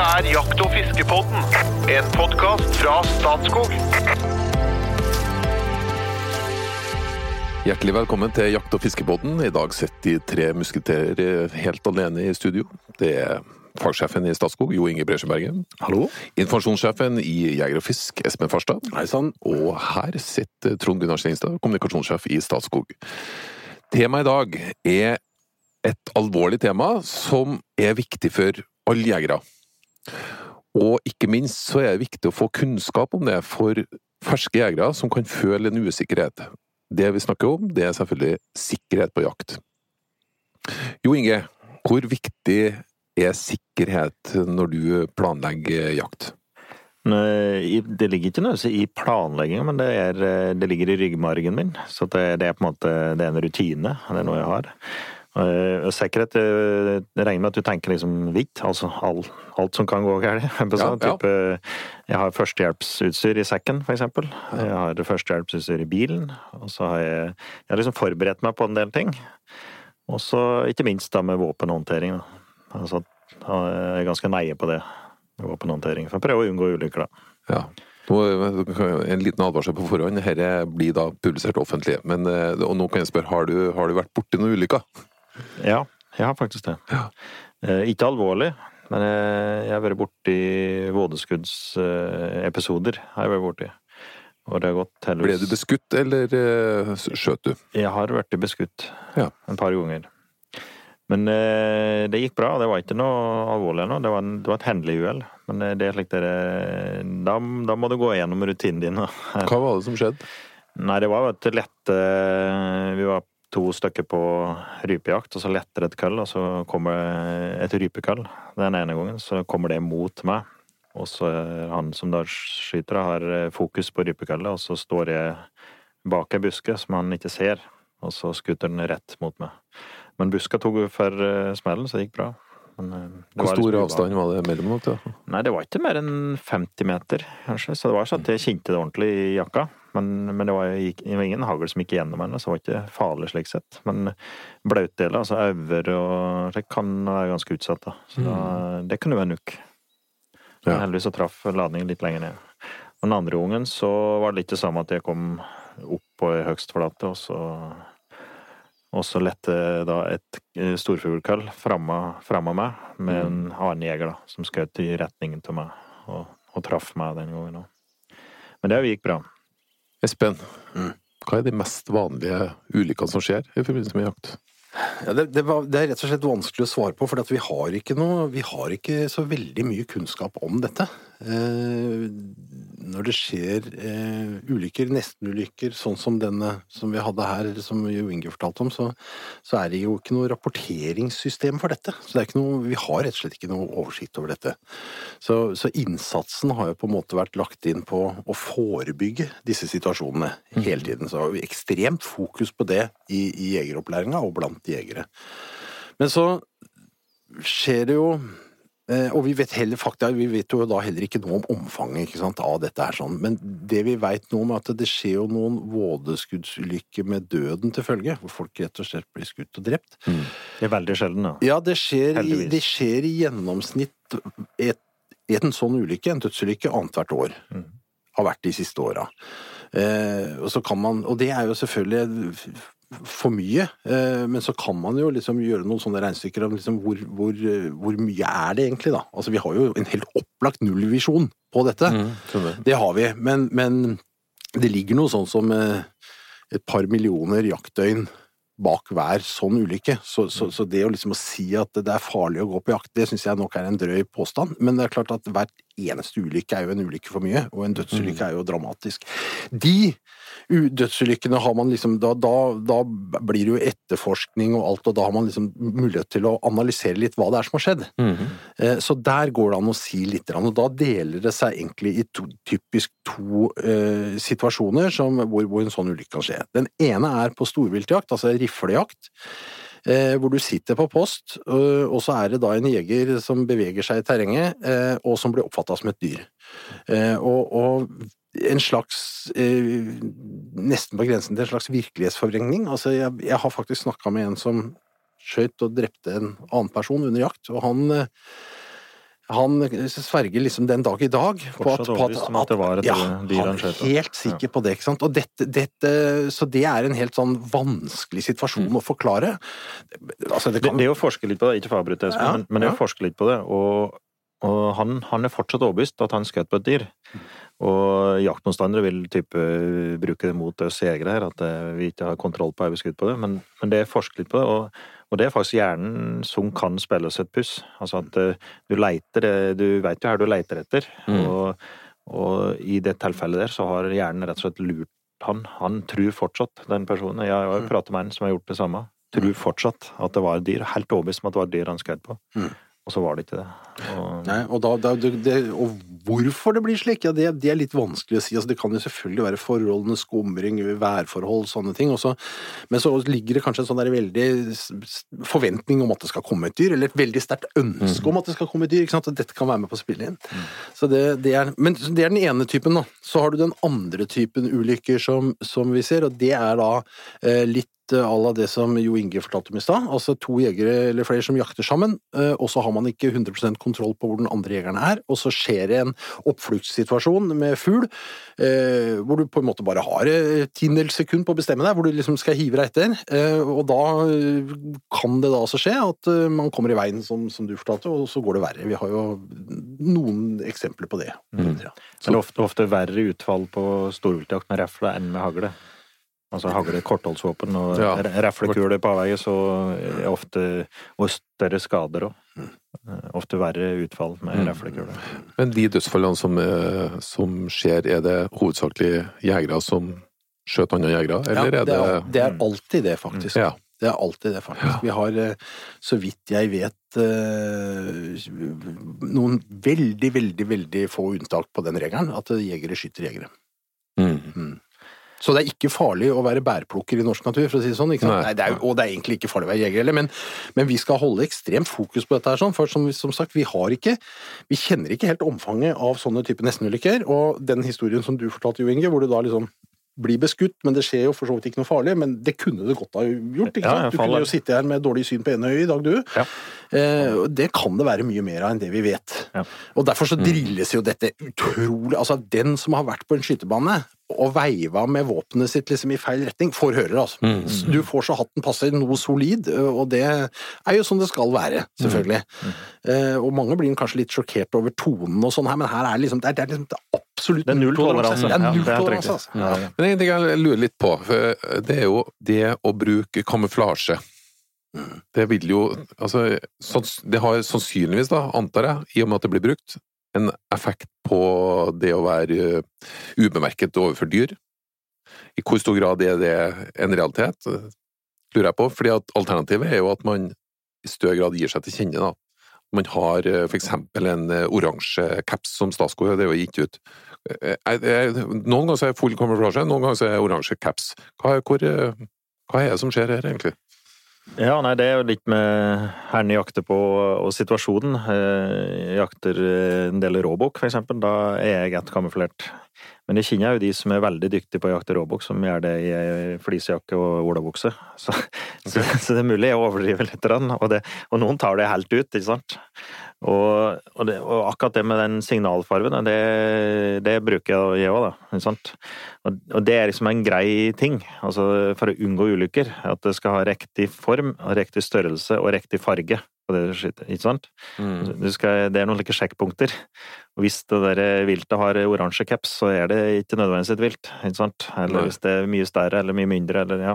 Dette er Jakt- og fiskepodden, en podkast fra Statskog. Hjertelig velkommen til Jakt- og fiskepodden. I dag sitter de tre musketerer helt alene i studio. Det er fagsjefen i Statskog, Jo Inge Bresjebergen. Hallo. Informasjonssjefen i Jeger og Fisk, Espen Farstad. Hei sann. Og her sitter Trond Gunnar Steinstad, kommunikasjonssjef i Statskog. Temaet i dag er et alvorlig tema som er viktig for alle jegere. Og ikke minst så er det viktig å få kunnskap om det for ferske jegere som kan føle en usikkerhet. Det vi snakker om, det er selvfølgelig sikkerhet på jakt. Jo Inge, hvor viktig er sikkerhet når du planlegger jakt? Det ligger ikke nødvendigvis i planlegginga, men det, er, det ligger i ryggmargen min. Så det, det er på en måte det er en rutine. Det er noe jeg har. Eh, sikkerhet eh, Jeg regner med at du tenker liksom hvitt, altså all, alt som kan gå galt. Ja, ja. Jeg har førstehjelpsutstyr i sekken, for eksempel. Jeg har førstehjelpsutstyr i bilen. Og så har jeg, jeg har liksom forberedt meg på en del ting. Og så ikke minst da med våpenhåndtering. Altså, jeg er ganske neie på det. med Våpenhåndtering. For å prøve å unngå ulykker, da. Ja. En liten advarsel på forhånd. Dette blir da publisert offentlig. Men, eh, og nå kan jeg spørre, har du, har du vært borti noen ulykker? Ja, jeg har faktisk det. Ja. Eh, ikke alvorlig, men jeg, jeg har vært borti vådeskuddsepisoder. har jeg vært borti. Og det har gått Ble du beskutt, eller eh, skjøt du? Jeg har vært beskutt Ja. en par ganger. Men eh, det gikk bra. Det var ikke noe alvorlig ennå. Det, var det var et hendelig uhell. Men eh, det er slik dere da, da må du gå gjennom rutinen din. Hva var det som skjedde? Nei, det var jo et lette Vi var to stykker på rypejakt, og så letter et køll, og så kommer et rypekøll den ene gangen. Så kommer det mot meg, og så han som da skyter, har fokus på rypekøllet, og så står jeg bak ei buske som han ikke ser, og så skutter den rett mot meg. Men buska tok for eh, smellen, så det gikk bra. Men, eh, det Hvor stor avstand var det mellom dere? Nei, det var ikke mer enn 50 meter, kanskje. Så det var sånn at jeg kjente det ordentlig i jakka. Men, men det, var, det var ingen hagl som gikk gjennom henne, så det var ikke farlig slik sett. Men blautdeler, altså øver og slik, kan være ganske utsatt. da. Så da, det kunne være nuk. Men heldigvis så traff ladningen litt lenger ned. Og den andre ungen så var det litt det samme at jeg kom opp på ei høgstflate, og så og så lette da et eh, storfuglkall framme framme meg med en annen jeger da, som skjøt i retningen til meg, og, og traff meg den gangen òg. Men det gikk bra. Espen, hva er de mest vanlige ulykkene som skjer i forbindelse med jakt? Ja, det, det, var, det er rett og slett vanskelig å svare på, for vi, har ikke vi har ikke så veldig mye kunnskap om dette. Eh, når det skjer eh, ulykker, nestenulykker, sånn som denne som vi hadde her, som Jo Inge fortalte om, så, så er det jo ikke noe rapporteringssystem for dette. Så det noe, vi har rett og slett ikke noe oversikt over dette. Så, så innsatsen har jo på en måte vært lagt inn på å forebygge disse situasjonene hele tiden. Så har vi ekstremt fokus på det i, i jegeropplæringa og blant jegere. Men så skjer det jo eh, og vi vet heller fakta, vi vet jo da heller ikke noe om omfanget sant, av dette her sånn, men det vi noe om er at det skjer jo noen vådeskuddsulykker med døden til følge, hvor folk rett og slett blir skutt og drept. Det er veldig sjelden, da. Ja, det skjer, i, det skjer i gjennomsnitt et, en sånn ulykke, en dødsulykke, annethvert år. Mm. Har vært de siste åra. Eh, og, så kan man, og det er jo selvfølgelig for mye, eh, men så kan man jo liksom gjøre noen sånne regnestykker om liksom hvor, hvor, eh, hvor mye er det egentlig, da. Altså, vi har jo en helt opplagt nullvisjon på dette. Mm, Det har vi, men, men det ligger noe sånn som eh, et par millioner jaktdøgn bak hver sånn ulykke. Så, så, så det å liksom å si at det er farlig å gå på jakt, det syns jeg nok er en drøy påstand. Men det er klart at hvert eneste ulykke er jo en ulykke for mye, og en dødsulykke er jo dramatisk. De dødsulykkene har man liksom da, da, da blir det jo etterforskning og alt, og da har man liksom mulighet til å analysere litt hva det er som har skjedd. Eh, Så der går det an å si litt, og da deler det seg egentlig i to, typisk to eh, situasjoner som, hvor, hvor en sånn ulykke kan skje. Den ene er på storviltjakt, altså riflejakt, hvor du sitter på post, eh, og så er det da en jeger som beveger seg i terrenget, eh, og som blir oppfatta som et dyr. Eh, og, og en slags eh, Nesten på grensen til en slags virkelighetsforvrengning. Altså, jeg, jeg har faktisk snakka med en som skjøt og drepte en annen person under jakt, og han eh, Han sverger liksom den dag i dag på at, Fortsatt på overbevist om at det var et ja, dyr han er helt sikker på det. ikke sant? Og dette, dette, så det er en helt sånn vanskelig situasjon å forklare. Altså, det Det, kan, det er å forske litt på det, ikke for å avbryte, men, men det er å forske litt på det. Og, og han, han er fortsatt overbevist at han skjøt på et dyr. Og jaktmotstandere vil type bruke det mot oss jegere her, at eh, vi ikke har kontroll på skutt på det. Men, men det er forsket litt på det, og, og det er faktisk hjernen som kan spille oss et puss. Altså at eh, du leiter, eh, du veit jo her du leiter etter, Mm. og, og i det tilfellet der så har hjernen rett og slett lurt han. Han tror fortsatt, den personen. Jeg har jo Mm. pratet med en som har gjort det samme. Tror fortsatt at det var et dyr. Helt overbevist om at det var et dyr han skjøt på. Mm. Og så var det ikke det. Og, Nei, og, da, det, det, og hvorfor det blir slik, ja, det, det er litt vanskelig å si. Altså, det kan jo selvfølgelig være forholdene, skumring, værforhold, sånne ting. Også. Men så ligger det kanskje en sånn veldig forventning om at det skal komme et dyr, eller et veldig sterkt ønske om at det skal komme et dyr. ikke sant? Og dette kan være med på å spille inn. Så det, det er, men det er den ene typen. da. Så har du den andre typen ulykker som, som vi ser, og det er da eh, litt à la det som Jo Inge fortalte om i stad. Altså to jegere eller flere som jakter sammen, eh, og så har man ikke 100 kontroll på hvor den andre jegeren er, og så skjer det en oppfluktssituasjon med fugl, eh, hvor du på en måte bare har et tiendedels sekund på å bestemme deg, hvor du liksom skal hive deg etter, eh, og da eh, kan det da altså skje at eh, man kommer i veien, som, som du fortalte, og så går det verre. Vi har jo noen eksempler på det. Mm. Ja. Men det er ofte, ofte verre utfall på storviltjakt med refle enn med hagle. Altså hagle kortholdsvåpen og Ja. ja. reflekuler på avveie, så er ofte Og større skader òg. Ofte verre utfall med Mm. reflekuler. Men de dødsfallene som, eh, som skjer, er det hovedsakelig jegere som skjøt andre jegere, eller Ja, er det, det, er, det er alltid det, faktisk. Ja. Det er alltid det, faktisk. Vi har, eh, så vidt jeg vet, eh, noen veldig, veldig, veldig få unntak på den regelen, at jegere skyter jegere. Mm. Så det er ikke farlig å være bærplukker i norsk natur, for å si det sånn. Nei. Nei, det er, og det er egentlig ikke farlig å være jeger heller, men, men vi skal holde ekstremt fokus på dette her, sånn, for som, som sagt, vi har ikke Vi kjenner ikke helt omfanget av sånne type nestenulykker, og den historien som du fortalte, Jo Inge, hvor du da liksom blir beskutt, men det skjer jo for så vidt ikke noe farlig, men det kunne det godt ha gjort, ikke sant? Du kunne jo sitte her med dårlig syn på ene øyet i dag, du. Ja. Eh, det kan det være mye mer av enn det vi vet. Ja. Og derfor så drilles jo dette utrolig Altså, den som har vært på en skytebane og veiva med våpenet sitt liksom i feil retning, får høre det, altså. Mm. Du får så hatten passer noe solid, og det er jo sånn det skal være, selvfølgelig. Eh, og mange blir kanskje litt sjokkert over tonen og sånn her, men her er liksom, det er, det er liksom det absolutt Det er null toleranse. Det er Ja, null er toleranse, altså. Ja. Men en ting jeg lurer litt på, for det er jo det å bruke kamuflasje. Det vil jo Altså, det har sannsynligvis, da, antar jeg, i og med at det blir brukt, en effekt på det å være eh, ubemerket overfor dyr. I hvor stor grad er det en realitet, lurer jeg på. fordi at alternativet er jo at man i større grad gir seg til kjenne. da. Man har eh, for eksempel en eh, oransje caps som Statskog, det er jo gitt ut. Eh, jeg- jeg- Noen ganger er jeg full kamuflasje, noen ganger er jeg oransje caps. Hva, er- hvor, eh, hva er det som skjer her, egentlig? Ja, nei, det er jo litt med herren jakter på og situasjonen. Eh, Jeg jakter eh, en del råbukk, for eksempel. Da er jeg godt kamuflert. Men jeg kjenner jo de som er veldig dyktige på å jakte råbukk, som gjør det i flisejakke og olabukse. Så, så, så det er mulig jeg overdriver litt, og, det, og noen tar det helt ut, ikke sant. Og, og, det, og akkurat det med den signalfargen, det, det bruker jeg òg, da. Ikke sant? Og, og det er liksom en grei ting, altså for å unngå ulykker. At det skal ha riktig form, riktig størrelse og riktig farge på det. Ikke sant? Du skal, det er noen like sjekkpunkter. Og hvis det der viltet har oransje caps, så er det ikke nødvendigvis et vilt. Ikke sant? Eller Nei. hvis det er mye større eller mye mindre. Eller, ja.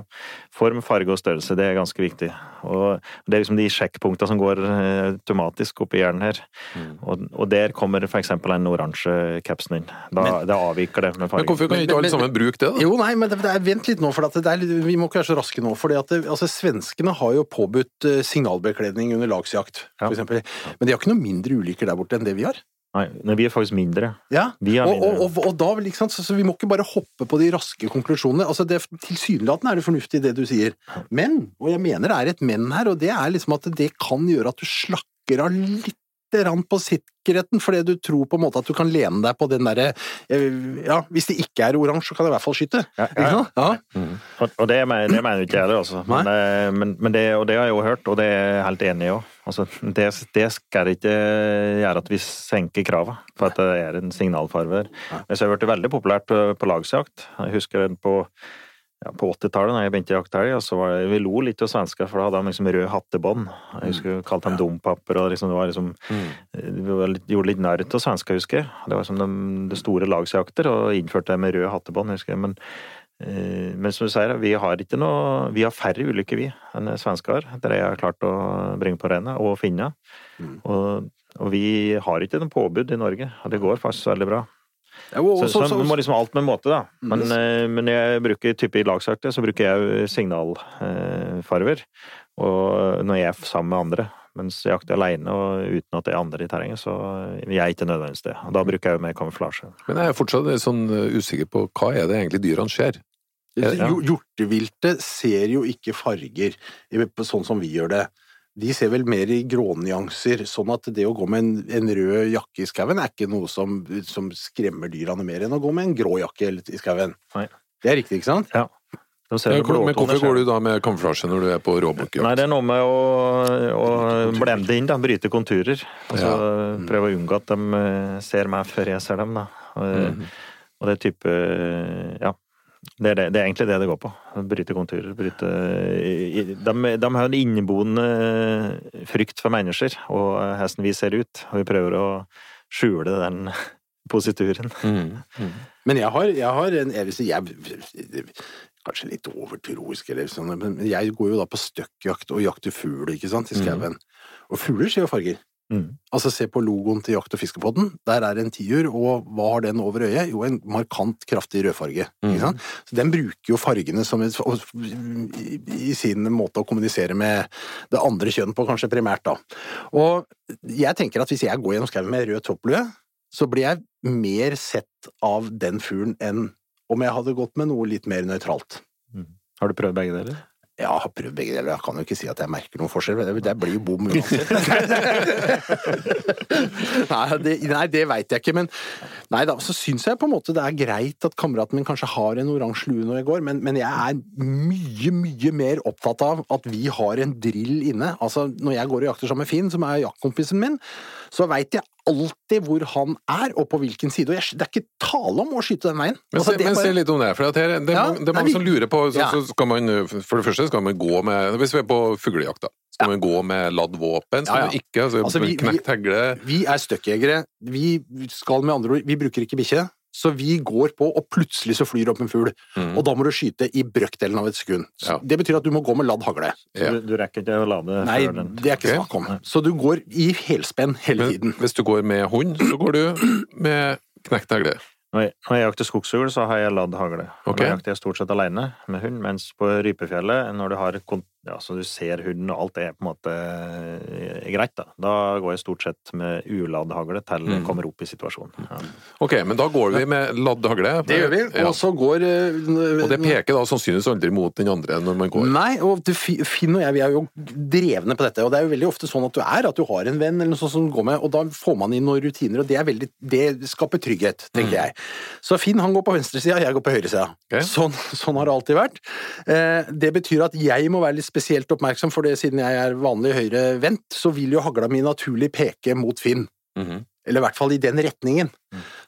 Form, farge og størrelse, det er ganske viktig. Og det er liksom de sjekkpunktene som går eh, automatisk opp i hjernen her. Mm. Og, og der kommer for eksempel den oransje capsen inn. Da, det avviker det med Men hvorfor kan Men- ikke alle sammen bruke det, da? Jo, nei, men det, det er, vent litt nå, for at det er, vi må ikke være så raske nå. for altså, Svenskene har jo påbudt eh, signalbekledning under lagsjakt, Ja. for eksempel. Men de har ikke noe mindre ulykker der borte enn det vi har. Nei, men vi er faktisk mindre. Ja, og, mindre. og, og, da, sant, så, så vi må ikke bare hoppe på de raske konklusjonene. Altså, det, Tilsynelatende er det fornuftig det du sier, men, og jeg mener det er et men her, og det er liksom at det kan gjøre at du slakker av litt på sikkerheten, fordi du tror på en måte at du kan lene deg på den derre eh, Ja, hvis det ikke er oransje, så kan jeg i hvert fall skyte. Ja, ja, ja? Ja. Og, og det, mener, det mener ikke jeg heller, altså. Men, eh, men, men det, og det har jeg jo hørt, og det er jeg helt enig i òg. Altså, det, det skal ikke gjøre at vi senker kravene, for at det er en signalfarver. Men så har det blitt veldig populært på, på lagsjakt. Jeg husker den på, ja, på 80-tallet, da jeg begynte i jakthelg, så var det, vi lo litt av svensker, for da hadde de liksom rød hattebånd. Jeg husker vi kalte dem dompapper, og liksom, det var liksom Vi litt, gjorde litt narr av svensker, husker jeg. Det var som de, de store lagsjakter, og innførte det med rød hattebånd, husker jeg. Men Men som du sier, vi har ikke noe Vi har færre ulykker, vi, enn svensker. Det har jeg klart å bringe på rene og finne. Mm. Og, og vi har ikke noe påbud i Norge, og det går faktisk veldig bra. Ja, og Så, så, så vi må liksom alt med måte, da. Men, Mm. eh, men jeg bruker type i lagsakte, så bruker jeg signalfarver. Og når jeg er sammen med andre. Mens jeg jakter alene og uten at det er andre i terrenget, så jeg er ikke nødvendigvis det. Og da bruker jeg jo mer kamuflasje. Men jeg er fortsatt sånn usikker på hva er det egentlig dyrene ser? Ja. Hjorteviltet ser jo ikke farger sånn som vi gjør det. De ser vel mer i grånyanser, sånn at det å gå med en, en rød jakke i skauen er ikke noe som, som skremmer dyrene mer enn å gå med en grå jakke i skauen. Nei. Det er riktig, ikke sant? Ja. Ja, men hvorfor går du da med kamuflasje når du er på Nei, det er noe med å, å blende inn, da. Bryte konturer. Altså, Prøve å unngå at de eh, ser meg før jeg ser dem, da. Og, og det er type Ja. Det er, det, det er egentlig det det går på. Bryte konturer. Bryte De, de har en inneboende frykt for mennesker og hvordan vi ser ut, og vi prøver å skjule den posituren. Mm. Mm. Men jeg har, jeg har en jeg vil si, jeg, Kanskje litt overtroisk, eller sånn, men jeg går jo da på støkkjakt og jakter fugl, ikke sant, i skauen. Og fugler ser jo farger. Mm. Altså, se på logoen til Jakt- og fiskepodden. Der er en tiur, og hva har den over øyet? Jo, en markant, kraftig rødfarge. Ikke sant? Så den bruker jo fargene som et, i, i sin måte å kommunisere med det andre kjønn på, kanskje primært, da. Og jeg tenker at hvis jeg går gjennom skauen med rød topplue, så blir jeg mer sett av den fuglen enn om jeg hadde gått med noe litt mer nøytralt. Har du prøvd begge deler? Ja, jeg har prøvd begge deler. Jeg kan jo ikke si at jeg merker noen forskjell. Det, det blir jo bom uansett. nei, det, nei, det veit jeg ikke, men Nei da, så syns jeg på en måte det er greit at kameraten min kanskje har en oransje lue når jeg går, men, men jeg er mye, mye mer opptatt av at vi har en drill inne. Altså, når jeg går og jakter sammen med Finn, som er jaktkompisen min, så veit jeg alltid hvor han er, og på hvilken side. Og jeg, det er ikke tale om å skyte den veien. Men, Altså, se, men bare- se litt om det. For Det, er, det, Ja, det er mange vi- som lurer på så, Ja. så skal man, For det første skal man gå med Hvis vi er på fuglejakt, da. Skal man gå med ladd våpen? Skal Ja, ja. man ikke? Altså, Altså, vi- vi- knekt hegle? Vi er støkkjegere. Vi skal med andre ord Vi bruker ikke bikkje. Så vi går på, og plutselig så flyr opp en fugl. Mm. Og da må du skyte i brøkdelen av et sekund. Ja. Det betyr at du må gå med ladd hagle. Ja. Du, du rekker ikke å lade Nei, før den det er ikke okay. snakk om. Så du går i helspenn hele Men tiden. hvis du går med hund, så går du med knekt hagle? Når jeg, jakter skogsfugl, så har jeg ladd hagle. Okay. Ok. Da jakter jeg stort sett alene med hund, mens på Rypefjellet, når du har kon- ja, så du ser hunden og alt er på en måte eh, greit, da. Da går jeg stort sett med uladd hagle til jeg Mm. kommer opp i situasjonen. Ja. Ok, men da går vi med ladd hagle. Det gjør vi. Ja. Og så går eh, Og det peker da sannsynligvis aldri mot den andre når man går. Nei, og du, Finn og jeg vi er jo drevne på dette, og det er jo veldig ofte sånn at du er, at du har en venn eller noe sånt som går med, og da får man inn noen rutiner, og det, er veldig, det skaper trygghet, tenker jeg. Så Finn han går på venstresida, jeg går på høyresida. Okay. Sånn, sånn har det alltid vært. Eh, det betyr at jeg må være litt spesielt oppmerksom, for det, siden jeg er vanlig høyrevendt, så vil jo hagla mi naturlig peke mot Finn. Mhm. Eller i hvert fall i den retningen.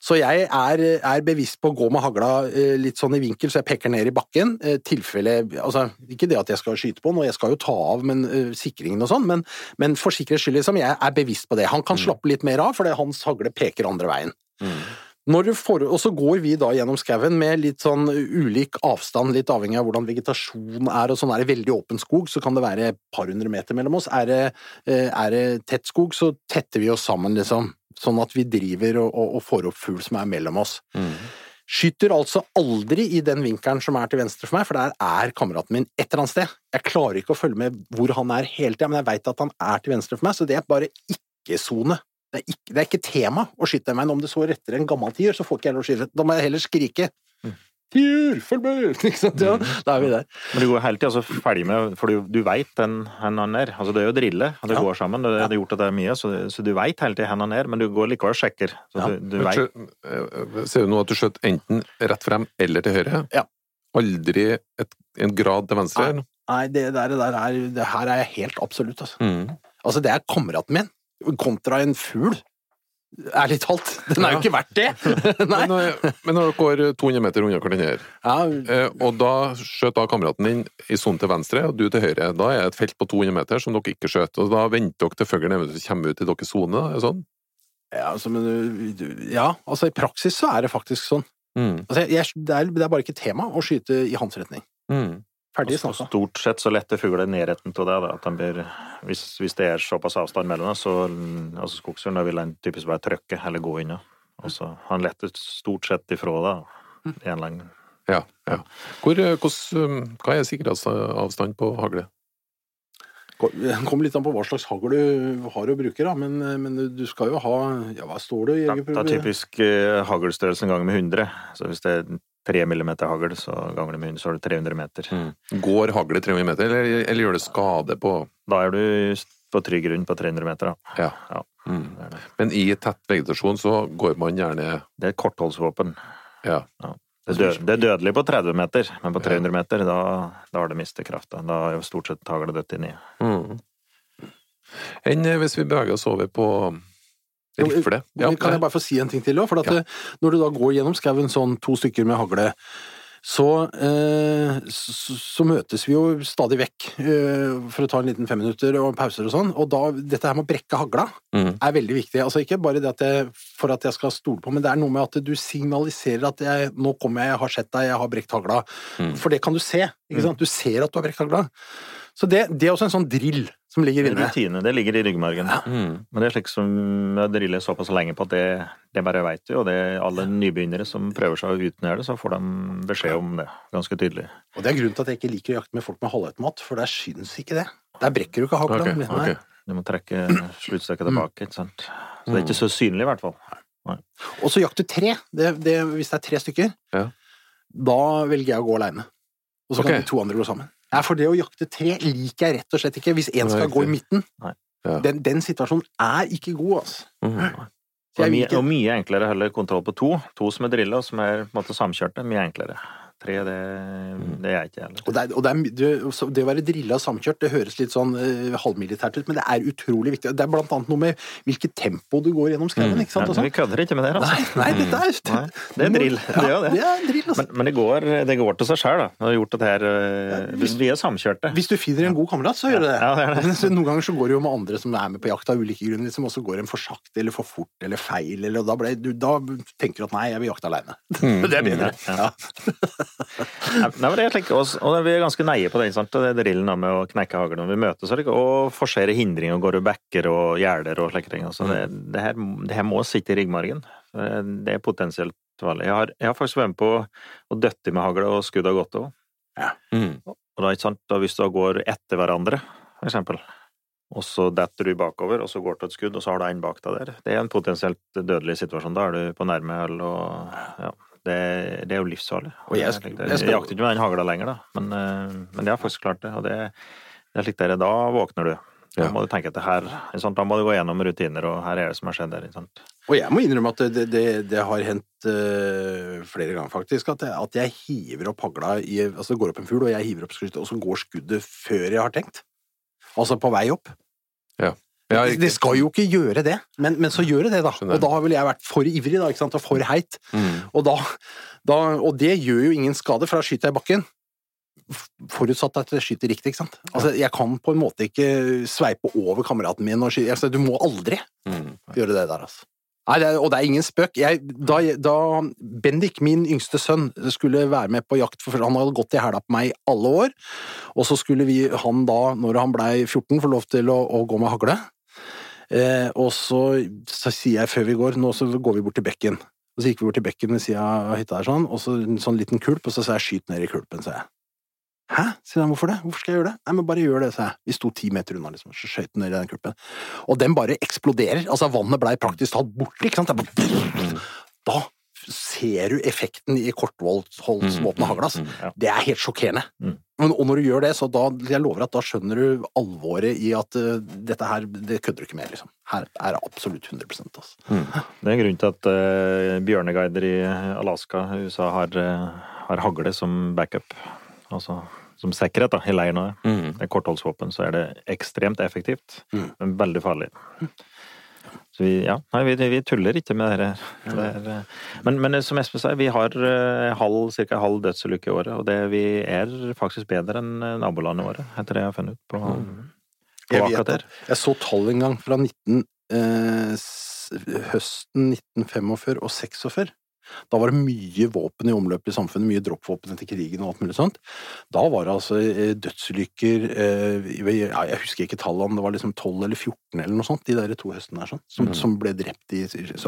Så jeg er, er bevisst på å gå med hagla eh, litt sånn i vinkel, så jeg peker ned i bakken. Eh, tilfelle Altså, ikke det at jeg skal skyte på noe, jeg skal jo ta av men, uh, sikringen og sånn, men, men for sikkerhets skyld, liksom, jeg er bevisst på det. Han kan slappe litt mer av, fordi hans hagle peker andre veien. Mm. Når du får, og så går vi da gjennom skauen med litt sånn ulik avstand, litt avhengig av hvordan vegetasjonen er. og sånn Er det veldig åpen skog, så kan det være et par hundre meter mellom oss. Er det, eh, er det tett skog, så tetter vi oss sammen, liksom. Sånn at vi driver og, og, og får opp fugl som er mellom oss. Mm. Skyter altså aldri i den vinkelen som er til venstre for meg, for der er kameraten min et eller annet sted. Jeg klarer ikke å følge med hvor han er hele tida, men jeg veit at han er til venstre for meg, så det er bare ikke-sone. Det, er ikke- det er ikke tema å skyte den veien. Om det så retter en gammel tiur, så får ikke jeg lov å skyte. Da må jeg heller skrike. Tiur, følg med! Ikke sant? Ja, da er vi der. Men du går hele tida ferdig med For du, du veit hvor han er. Altså, det er jo drille, og det Ja. går sammen. Det, det er gjort at det er mye, så, så du veit hele tida hvor han er, men du går likevel og sjekker. Så Ja. du, du vet. eh, Ser du nå at du skjøt enten rett frem eller til høyre? Ja. Aldri et, en grad til venstre? Nei, det der, det der er, det her er jeg helt absolutt, altså. Mm. Altså, det er kameraten min, kontra en fugl. Ærlig talt. Den er jo ikke verdt det! Men, men når dere går 200 meter unna hverandre, Ja, eh, og da skjøt da kameraten din i sonen til venstre, og du til høyre, da er det et felt på 200 meter som dere ikke skjøt, og da venter dere til fuglen eventuelt kommer ut i deres sone, sånn? ja, altså, men, du- ja, altså i praksis så er det faktisk sånn. Mm. Altså, jeg, det, er, det er bare ikke tema å skyte i hans retning. Mm. Ferdig snakka. Stort sett så letter fugler nærheten av det. Da, at de blir, hvis, hvis det er såpass avstand mellom dem, så altså skogsfuglen, vil den typisk bare trykke eller gå inn. Og så Han letter stort sett ifra det. en lang Ja, ja. Hvor, hos, eh, hva er sikkerhetsavstand på hagle? Det kommer litt an på hva slags hagl du har og bruker, da. Men, men du skal jo ha Ja, hva står det i jegerprøven? da er jegerprøve? typisk eh, haglstørrelsen ganger med 100. Så hvis det er 3 mm hagl, så ganger det med 100, så har du 300 meter. Går haglet 300 meter, eller, eller gjør det skade på Da er du på trygg grunn på 300 meter. Da. Ja. Ja, Mm. det er det. Men i tett vegetasjon så går man gjerne Det er et kortholdsvåpen. Ja. Det er, død, det er dødelig på 30 meter, men på 300 meter, da, da har det mistet krafta. Da er jo stort sett haglet dødt inni. mm. Enn eh, hvis vi beveger oss over på rifle? Ja, kan jeg bare få si en ting til òg? For at Ja. når du da går gjennom skauen sånn to stykker med hagle, så, eh, så, så møtes vi jo stadig vekk eh, for å ta en liten femminutter og pauser og sånn. Og da, dette her med å brekke hagla Mm. er veldig viktig. Altså Ikke bare det at jeg, for at jeg skal stole på, men det er noe med at du signaliserer at jeg, 'nå kommer jeg, jeg har sett deg, jeg har brekt hagla'. Mm. For det kan du se. ikke sant? Du ser at du har brekt hagla. Så det, det er også en sånn drill som ligger er inne. rutine, det ligger i ryggmargen. Mm. Men det er slik som jeg driller såpass lenge på at det, det bare veit du, og det er alle nybegynnere som prøver seg uten å gjøre det, så får de beskjed om det, ganske tydelig. Og det er grunnen til at jeg ikke liker å jakte med folk med halvautomat, for der syns ikke det. Der brekker du ikke hakla. Okay, okay. Du må trekke sluttstykket tilbake, ikke sant. Så det er ikke så synlig, i hvert fall. Og så jakte tre. Det, det, hvis det er tre stykker, Ja. da velger jeg å gå aleine. Og så okay. kan de to andre gå sammen. Ja, for det å jakte tre liker jeg rett og slett ikke. Hvis én skal gå i midten. Ja. Den, den situasjonen er ikke god, altså. Mm. Det er mye, og mye enklere å holde kontroll på to. To som er drilla, og som er på en måte samkjørte. Mye enklere. Tre, det, det er jeg ikke heller. Og det, er, og det, er, det, det å være drilla samkjørt, det høres litt sånn eh, halvmilitært ut, men det er utrolig viktig. Det er blant annet noe med hvilket tempo du går gjennom skauen, ikke sant? Vi kødder ikke med det, altså. Nei, nei, dette er Nei, det er drill. Det er det. Det er drill, altså. Men, men det, går, det går til seg sjøl, da. Vi har gjort dette her ja, hvis- Vi er samkjørte. Hvis du finner en god kamerat, så gjør du det. Ja, det det. Men Noen ganger så går det jo med andre som er med på jakt av ulike grunner, liksom, og så går en for sakte eller for fort eller feil, eller, og da, ble, du, da tenker du at nei, jeg vil jakte aleine. Mm. det er bedre. Ja. Nei, men det er også, og, og vi er ganske neie på det, sant? Det er drillen med å knekke hagl når vi møtes, og, og forsere hindringer og går over bekker og gjerder og slike ting. Altså, det, det, her, det her må sitte i ryggmargen. Det er potensielt farlig. Jeg har, jeg har faktisk vært med på å døtte med hagl og skudd har gått òg. Mm. Og da, ikke sant, da hvis du går etter hverandre, for eksempel, og så detter du bakover, og så går du et skudd, og så har du en bak deg der. Det er en potensielt dødelig situasjon. Da er du på nærme hold, og ja, det, det er jo livsfarlig. Og jeg- jeg, jeg, jeg skal- jakter ikke med den hagla lenger, da, men, eh, men jeg har faktisk klart det. Og det, det er slik der, da våkner du. Da Ja. må du tenke at det her, sant? da må du gå gjennom rutiner, og her er det som har skjedd der. Sant? Og jeg må innrømme at det, det, det har hendt uh, flere ganger, faktisk, at jeg, at jeg hiver opp hagla i Altså det går opp en fugl, og jeg hiver opp skuddet, og så går skuddet før jeg har tenkt. Altså på vei opp. Ja, det, det skal jo ikke gjøre det, men, men så gjør det det, da. Skjønner. Og da har vel jeg vært for ivrig, da, og for heit. Mm. Og, da, da, og det gjør jo ingen skade, for da skyter jeg i bakken. Forutsatt at jeg skyter riktig, ikke sant. Altså, jeg kan på en måte ikke sveipe over kameraten min og skyte altså, Du må aldri Mm. gjøre det der, altså. Nei, det er, og det er ingen spøk. Jeg, da, da Bendik, min yngste sønn, skulle være med på jakt, for han hadde gått i hæla på meg i alle år, og så skulle vi, han da, når han blei 14, få lov til å, å gå med hagle. Eh, og så, så sier jeg før vi går, nå så går vi bort til bekken. Og så gikk vi bort til bekken ved sida av hytta der, sånn, og så en sånn liten kulp, og så sa jeg 'skyt ned i kulpen', sa jeg. Hæ? sier han, hvorfor det? Hvorfor skal jeg gjøre det? Nei, men bare gjør det, sa jeg. Vi sto ti meter unna, liksom, så skøyt ned i den kulpen. Og den bare eksploderer. Altså, vannet blei praktisk talt borte, ikke sant? Bare, da ser du effekten i kortholdsvåpenet hagla, altså. Ja. Det er helt sjokkerende. Mm. Men, og når du gjør det, så da, jeg lover at da skjønner du alvoret i at uh, dette her, det kødder du ikke med, liksom. Her er det absolutt 100 altså. Det er en grunn til at uh, bjørneguider i Alaska, USA, har, uh, har hagle som backup. Altså som sikkerhet da, i leiren. Mm. Det er kortholdsvåpen, så er det ekstremt effektivt, Mm. men veldig farlig. Så vi, ja, nei, vi, vi tuller ikke med det her. Er, eh, men, men som Espen sier, vi har eh, halv, ca. halv dødsulykke i året, og det, vi er faktisk bedre enn eh, nabolandene våre, etter det jeg har funnet ut på, på Jeg vet at jeg så tall en gang fra 19, eh, høsten 1945 og 46. Da var det mye våpen i omløp i samfunnet, mye droppvåpen etter krigen og alt mulig sånt. Da var det altså eh, dødsulykker eh, Jeg husker ikke tallene, det var liksom 12 eller 14 eller noe sånt, de der to høstene her, sånn, som, Mm. som ble drept i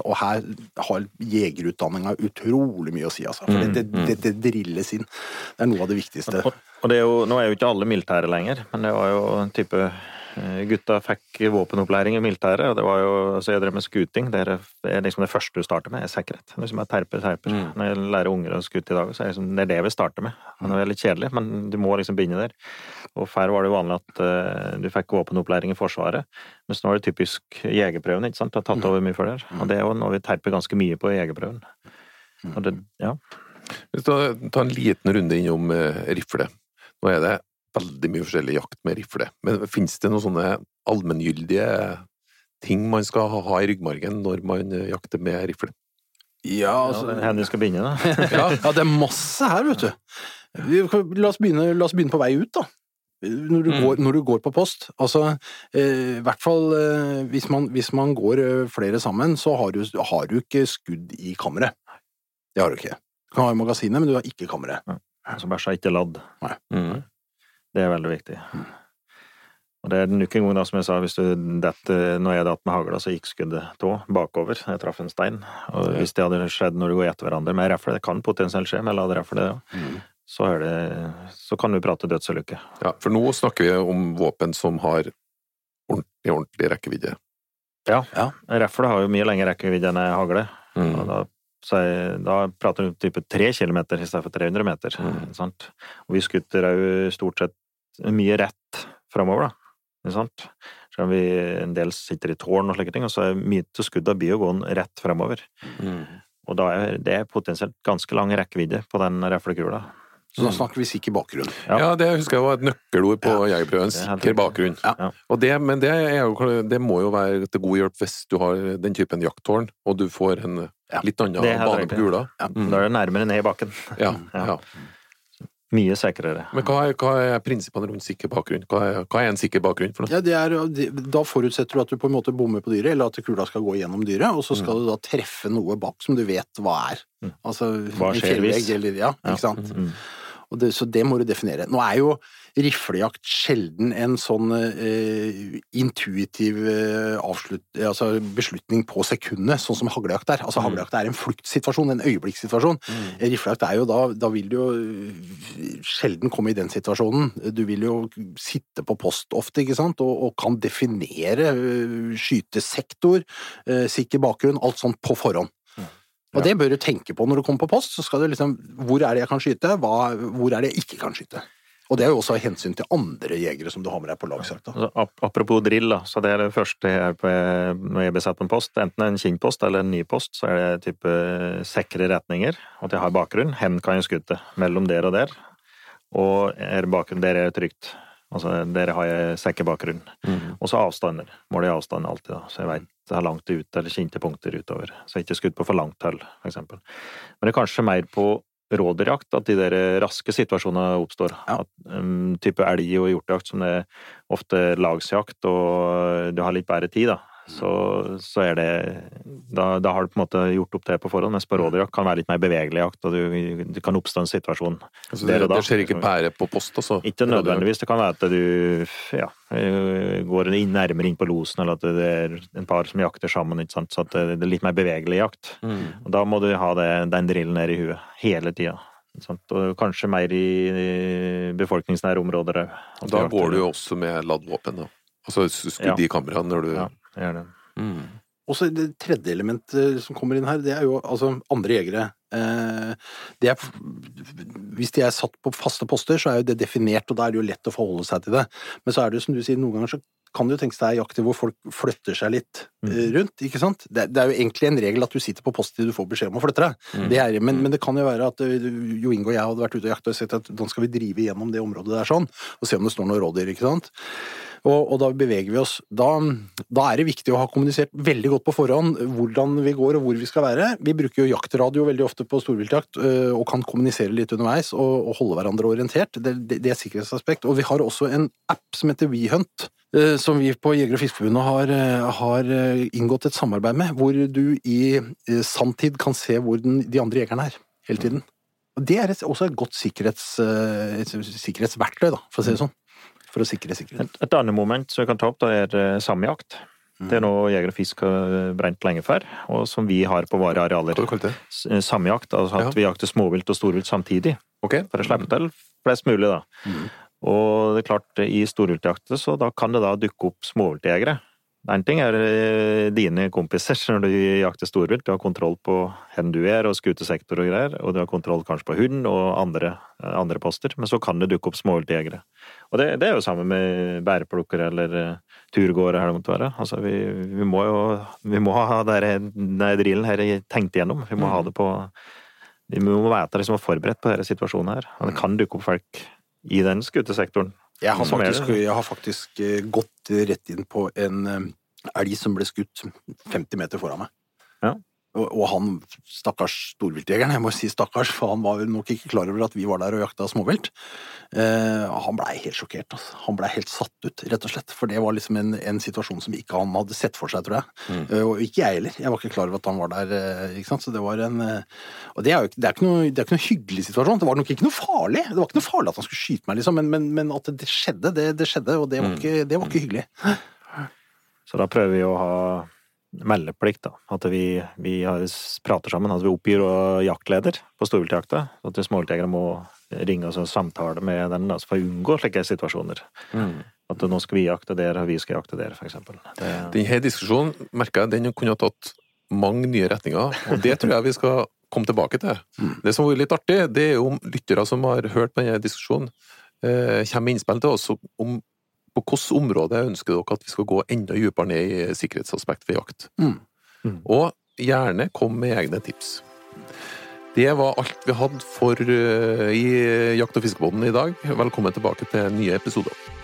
Og her har jegerutdanninga utrolig mye å si, altså. For det, det, det, det drilles inn. Det er noe av det viktigste. Og, og det er jo, nå er jo ikke alle militære lenger, men det var jo en type Gutta fikk våpenopplæring i militæret, og det var jo så jeg drev med skuting. Det er, er liksom det første du starter med, er sikkerhet. Det er liksom jeg terper, terper. Mm. Når jeg lærer unger å skute i dag, så er det, liksom, det er det vi starter med. Og Det er litt kjedelig, men du må liksom begynne der. Og før var det vanlig at uh, du fikk våpenopplæring i Forsvaret, mens nå er det typisk jegerprøven, ikke sant? Det har tatt over mye før der. Og det er jo noe vi terper ganske mye på i jegerprøven. Og det, ja. Hvis du tar en liten runde innom eh, rifle. Nå er det veldig mye forskjellig jakt med rifle, men finnes det noen sånne allmenngyldige ting man skal ha i ryggmargen når man eh, jakter med rifle? Ja, ja altså, er Hvor skal begynne, da? ja, ja, det er masse her, vet du. Vi La oss begynne, la oss begynne på vei ut, da. Når du, Mm. går, når du går på post. Altså, eh, i hvert fall eh, hvis, man, hvis man går eh, flere sammen, så har du, har du ikke skudd i kammeret. Det har du ikke. Du kan ha i magasinet, men du har ikke kammeret. Så bæsja ikke ladd. Nei. Mm. Det er veldig viktig. Og det er nok en gang, da, som jeg sa, hvis du detter Når jeg datt med hagla, så gikk skuddet tå bakover. Jeg traff en stein. Og hvis det hadde skjedd når du går etter hverandre med rifle, det kan potensielt skje med laderifle, det òg, så, er det, så kan du prate dødsulykke. Ja, for nå snakker vi om våpen som har ordentlig, ordentlig rekkevidde. Ja, Rifle har jo mye lengre rekkevidde enn ei hagle. Og Mm. da, så jeg, da prater du type tre kilometer i stedet for 300 meter. Mm. Sant? Og vi skutter òg stort sett mye rett framover, da. Ikke sant? Selv om vi en del sitter i tårn og slike ting, og så er mye av skudda blir jo gående rett framover. Mm. Og da er det potensielt ganske lang rekkevidde på den reflekula. Så da snakker vi sikker bakgrunn. Ja. Ja, det husker jeg var et nøkkelord på jegerprøven. Det er Sikker bakgrunn. Ja. Ja. Og det, men det, er jo, det må jo være til god hjelp hvis du har den typen jakttårn, og du får en Ja. litt annen bane på gula. Ja. Mm. Da er det nærmere ned i bakken. Ja, Ja. Mye sikrere. Men hva er, hva er prinsippene rundt sikker bakgrunn? Hva er, hva er en sikker bakgrunn for noe? Ja, det er, da forutsetter du at du på en måte bommer på dyret, eller at kula skal gå gjennom dyret, og så skal du da treffe noe bak som du vet hva er. Mm. Altså Hva skjer hvis? eller Ja, Ja. ikke sant. Mm. Det, så det må du definere. Nå er jo riflejakt sjelden en sånn eh, intuitiv eh, avslutt, altså beslutning på sekundet, sånn som haglejakt er. Altså Mm. Haglejakt er en fluktsituasjon, en øyeblikkssituasjon. Riflejakt er jo da Da vil du jo eh, sjelden komme i den situasjonen. Du vil jo sitte på post ofte, ikke sant, og, og kan definere eh, skytesektor, eh, sikker bakgrunn, alt sånt på forhånd. Og det bør du tenke på når du kommer på post. så skal du liksom, Hvor er det jeg kan skyte? Hva, hvor er det jeg ikke kan skyte? Og det er jo også av hensyn til andre jegere som du har med deg på lagsjakt. Altså, ap- apropos drill, da, så det er det første jeg på, når jeg blir satt på en post. Enten en kinnpost eller en ny post, så er det type sikre retninger. At jeg har bakgrunn. Hen kan jeg skutte. Mellom der og der. Og er bakgrunnen der er trygt. Altså, der har jeg sikker bakgrunn. Mm. Og så avstander. Måler jeg avstand alltid, da. Så jeg veit det er langt ut, eller kjente punkter utover. Så jeg ikke skutt på for langt hold, for eksempel. Men det er kanskje mer på rådyrjakt at de der raske situasjonene oppstår. Ja. At, um, type elg- og hjortejakt som det er ofte lagsjakt, og du har litt bedre tid, da. Så, så er det da, da har du på en måte gjort opp det på forhånd, mens på rådyrjakt kan være litt mer bevegelig jakt, og du, du kan oppstå en situasjon Altså, det, det skjer ikke pære på post, altså? Ikke nødvendigvis. Det kan være at du ja, går inn, nærmere inn på losen, eller at det er en par som jakter sammen. Ikke sant? Så at det er litt mer bevegelig jakt. Mm. Og Da må du ha det, den drillen ned i huet hele tida. Og kanskje mer i befolkningsnære områder òg. Da går du jo også med ladd våpen, da. Altså skudd i kamera når du Ja, det det. mm. Og så det tredje elementet som kommer inn her, det er jo altså andre jegere. Eh, det er, hvis de er satt på faste poster, så er jo det definert, og da er det jo lett å forholde seg til det. Men så er det jo som du sier, noen ganger så kan det jo tenkes deg jakter hvor folk flytter seg litt Mm. eh, rundt, ikke sant? Det, det er jo egentlig en regel at du sitter på post til du får beskjed om å flytte deg. Mm. Det er, men, men det kan jo være at eh, Jo Inge og jeg hadde vært ute og jakta og sett at da skal vi drive gjennom det området der sånn, og se om det står noen rådyr, ikke sant? Og, og da beveger vi oss. Da, da er det viktig å ha kommunisert veldig godt på forhånd hvordan vi går og hvor vi skal være. Vi bruker jo jaktradio veldig ofte på storviltjakt øh, og kan kommunisere litt underveis og, og holde hverandre orientert. Det, det, det er et sikkerhetsaspekt. Og vi har også en app som heter WeHunt. øh, Som vi på Jeger- og Fiskerforbundet har, øh, har inngått et samarbeid med, hvor du i sanntid kan se hvor den, de andre jegerne er hele tiden. Og Det er et, også et godt sikkerhets, et sikkerhetsverktøy, da, for å si det sånn. For å sikre sikkerheten. Et, et annet moment som jeg kan ta opp, da er eh, samjakt. Det er noe Jeger og Fisk har brent lenge før, og som vi har på våre arealer. Eh, Samjakt, altså at vi jakter småvilt og storvilt samtidig. Okay. For å slippe til flest mulig, da. Mm. Og det er klart, i storviltjakter så da kan det da dukke opp småviltjegere. En ting er eh, dine kompiser når du jakter storvilt. Du har kontroll på hvor du er, og skutesektor og greier. Og du har kontroll kanskje på hund og andre, eh, andre poster. Men så kan det dukke opp småviltjegere. Og det, det er jo samme med bæreplukkere eller uh, turgåere, eller hva det måtte være. Altså, vi, vi må jo vi må ha denne drillen her tenkt igjennom. Vi må ha det på Vi må være liksom, forberedt på denne situasjonen her. Og det kan dukke opp folk i den skutesektoren. Jeg har faktisk, jeg har faktisk eh, gått rett inn på en eh, elg som ble skutt 50 meter foran meg. Ja. Og, og han stakkars storviltjegeren, jeg må si stakkars, for han var nok ikke klar over at vi var der og jakta småvilt. Eh, han blei helt sjokkert. Altså. Han blei helt satt ut, rett og slett. For det var liksom en, en situasjon som ikke han hadde sett for seg, tror jeg. Mm. Eh, og ikke jeg heller. Jeg var ikke klar over at han var der. eh, ikke sant? Så det var en eh, Og det er jo det er ikke, noe, det er ikke noe hyggelig situasjon. Det var nok ikke noe farlig. Det var ikke noe farlig at han skulle skyte meg, liksom. Men, men, men at det skjedde, det, det skjedde. Og det var, Mm. ikke, det var ikke hyggelig. Så da prøver vi å ha meldeplikt, da. At vi, vi har, prater sammen. At vi oppgir og jaktleder på storviltjakta. At de småviltjegere må ringe oss og samtale med den da, for å unngå slike situasjoner. Mm. At nå skal vi jakte der, og vi skal jakte der, for eksempel. Det, Denne diskusjonen merker jeg den kunne ha tatt mange nye retninger, og det tror jeg vi skal komme tilbake til. Mm. Det som var litt artig, det er jo om lyttere som har hørt på denne diskusjonen, eh, kommer med innspill til oss om på hvilket område ønsker dere at vi skal gå enda dypere ned i sikkerhetsaspekt ved jakt. Mm. Mm. Og gjerne kom med egne tips. Det var alt vi hadde for eh, i Jakt- og fiskebåten i dag. Velkommen tilbake til nye episoder.